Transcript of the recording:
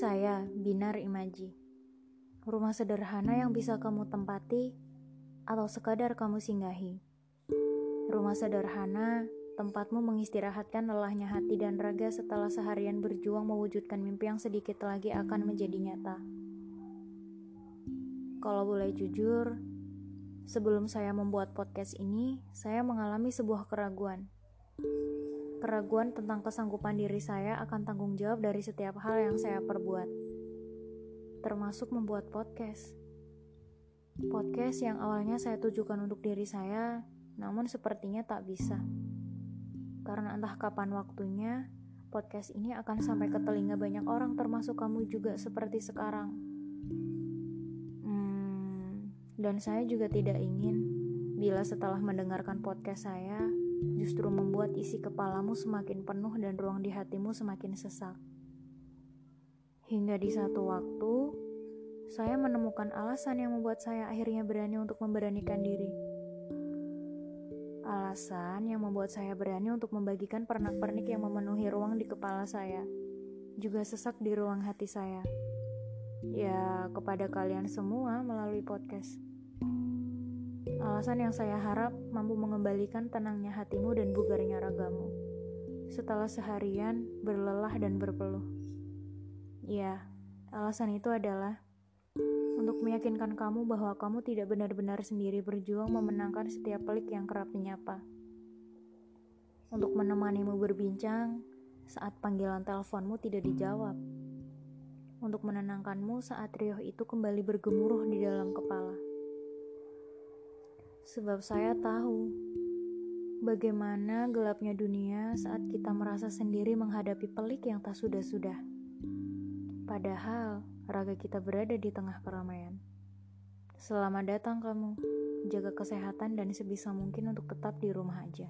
saya, Binar Imaji. Rumah sederhana yang bisa kamu tempati atau sekadar kamu singgahi. Rumah sederhana, tempatmu mengistirahatkan lelahnya hati dan raga setelah seharian berjuang mewujudkan mimpi yang sedikit lagi akan menjadi nyata. Kalau boleh jujur, sebelum saya membuat podcast ini, saya mengalami sebuah keraguan keraguan tentang kesanggupan diri saya akan tanggung jawab dari setiap hal yang saya perbuat, termasuk membuat podcast. Podcast yang awalnya saya tujukan untuk diri saya, namun sepertinya tak bisa. Karena entah kapan waktunya, podcast ini akan sampai ke telinga banyak orang termasuk kamu juga seperti sekarang. Hmm, dan saya juga tidak ingin bila setelah mendengarkan podcast saya, justru membuat isi kepalamu semakin penuh dan ruang di hatimu semakin sesak. Hingga di satu waktu, saya menemukan alasan yang membuat saya akhirnya berani untuk memberanikan diri. Alasan yang membuat saya berani untuk membagikan pernak-pernik yang memenuhi ruang di kepala saya, juga sesak di ruang hati saya. Ya, kepada kalian semua melalui podcast. Alasan yang saya harap mampu mengembalikan tenangnya hatimu dan bugarnya ragamu. Setelah seharian berlelah dan berpeluh. Ya, alasan itu adalah untuk meyakinkan kamu bahwa kamu tidak benar-benar sendiri berjuang memenangkan setiap pelik yang kerap menyapa. Untuk menemanimu berbincang saat panggilan teleponmu tidak dijawab. Untuk menenangkanmu saat riuh itu kembali bergemuruh di dalam kepala sebab saya tahu bagaimana gelapnya dunia saat kita merasa sendiri menghadapi pelik yang tak sudah-sudah. Padahal raga kita berada di tengah keramaian. Selamat datang kamu, jaga kesehatan dan sebisa mungkin untuk tetap di rumah aja.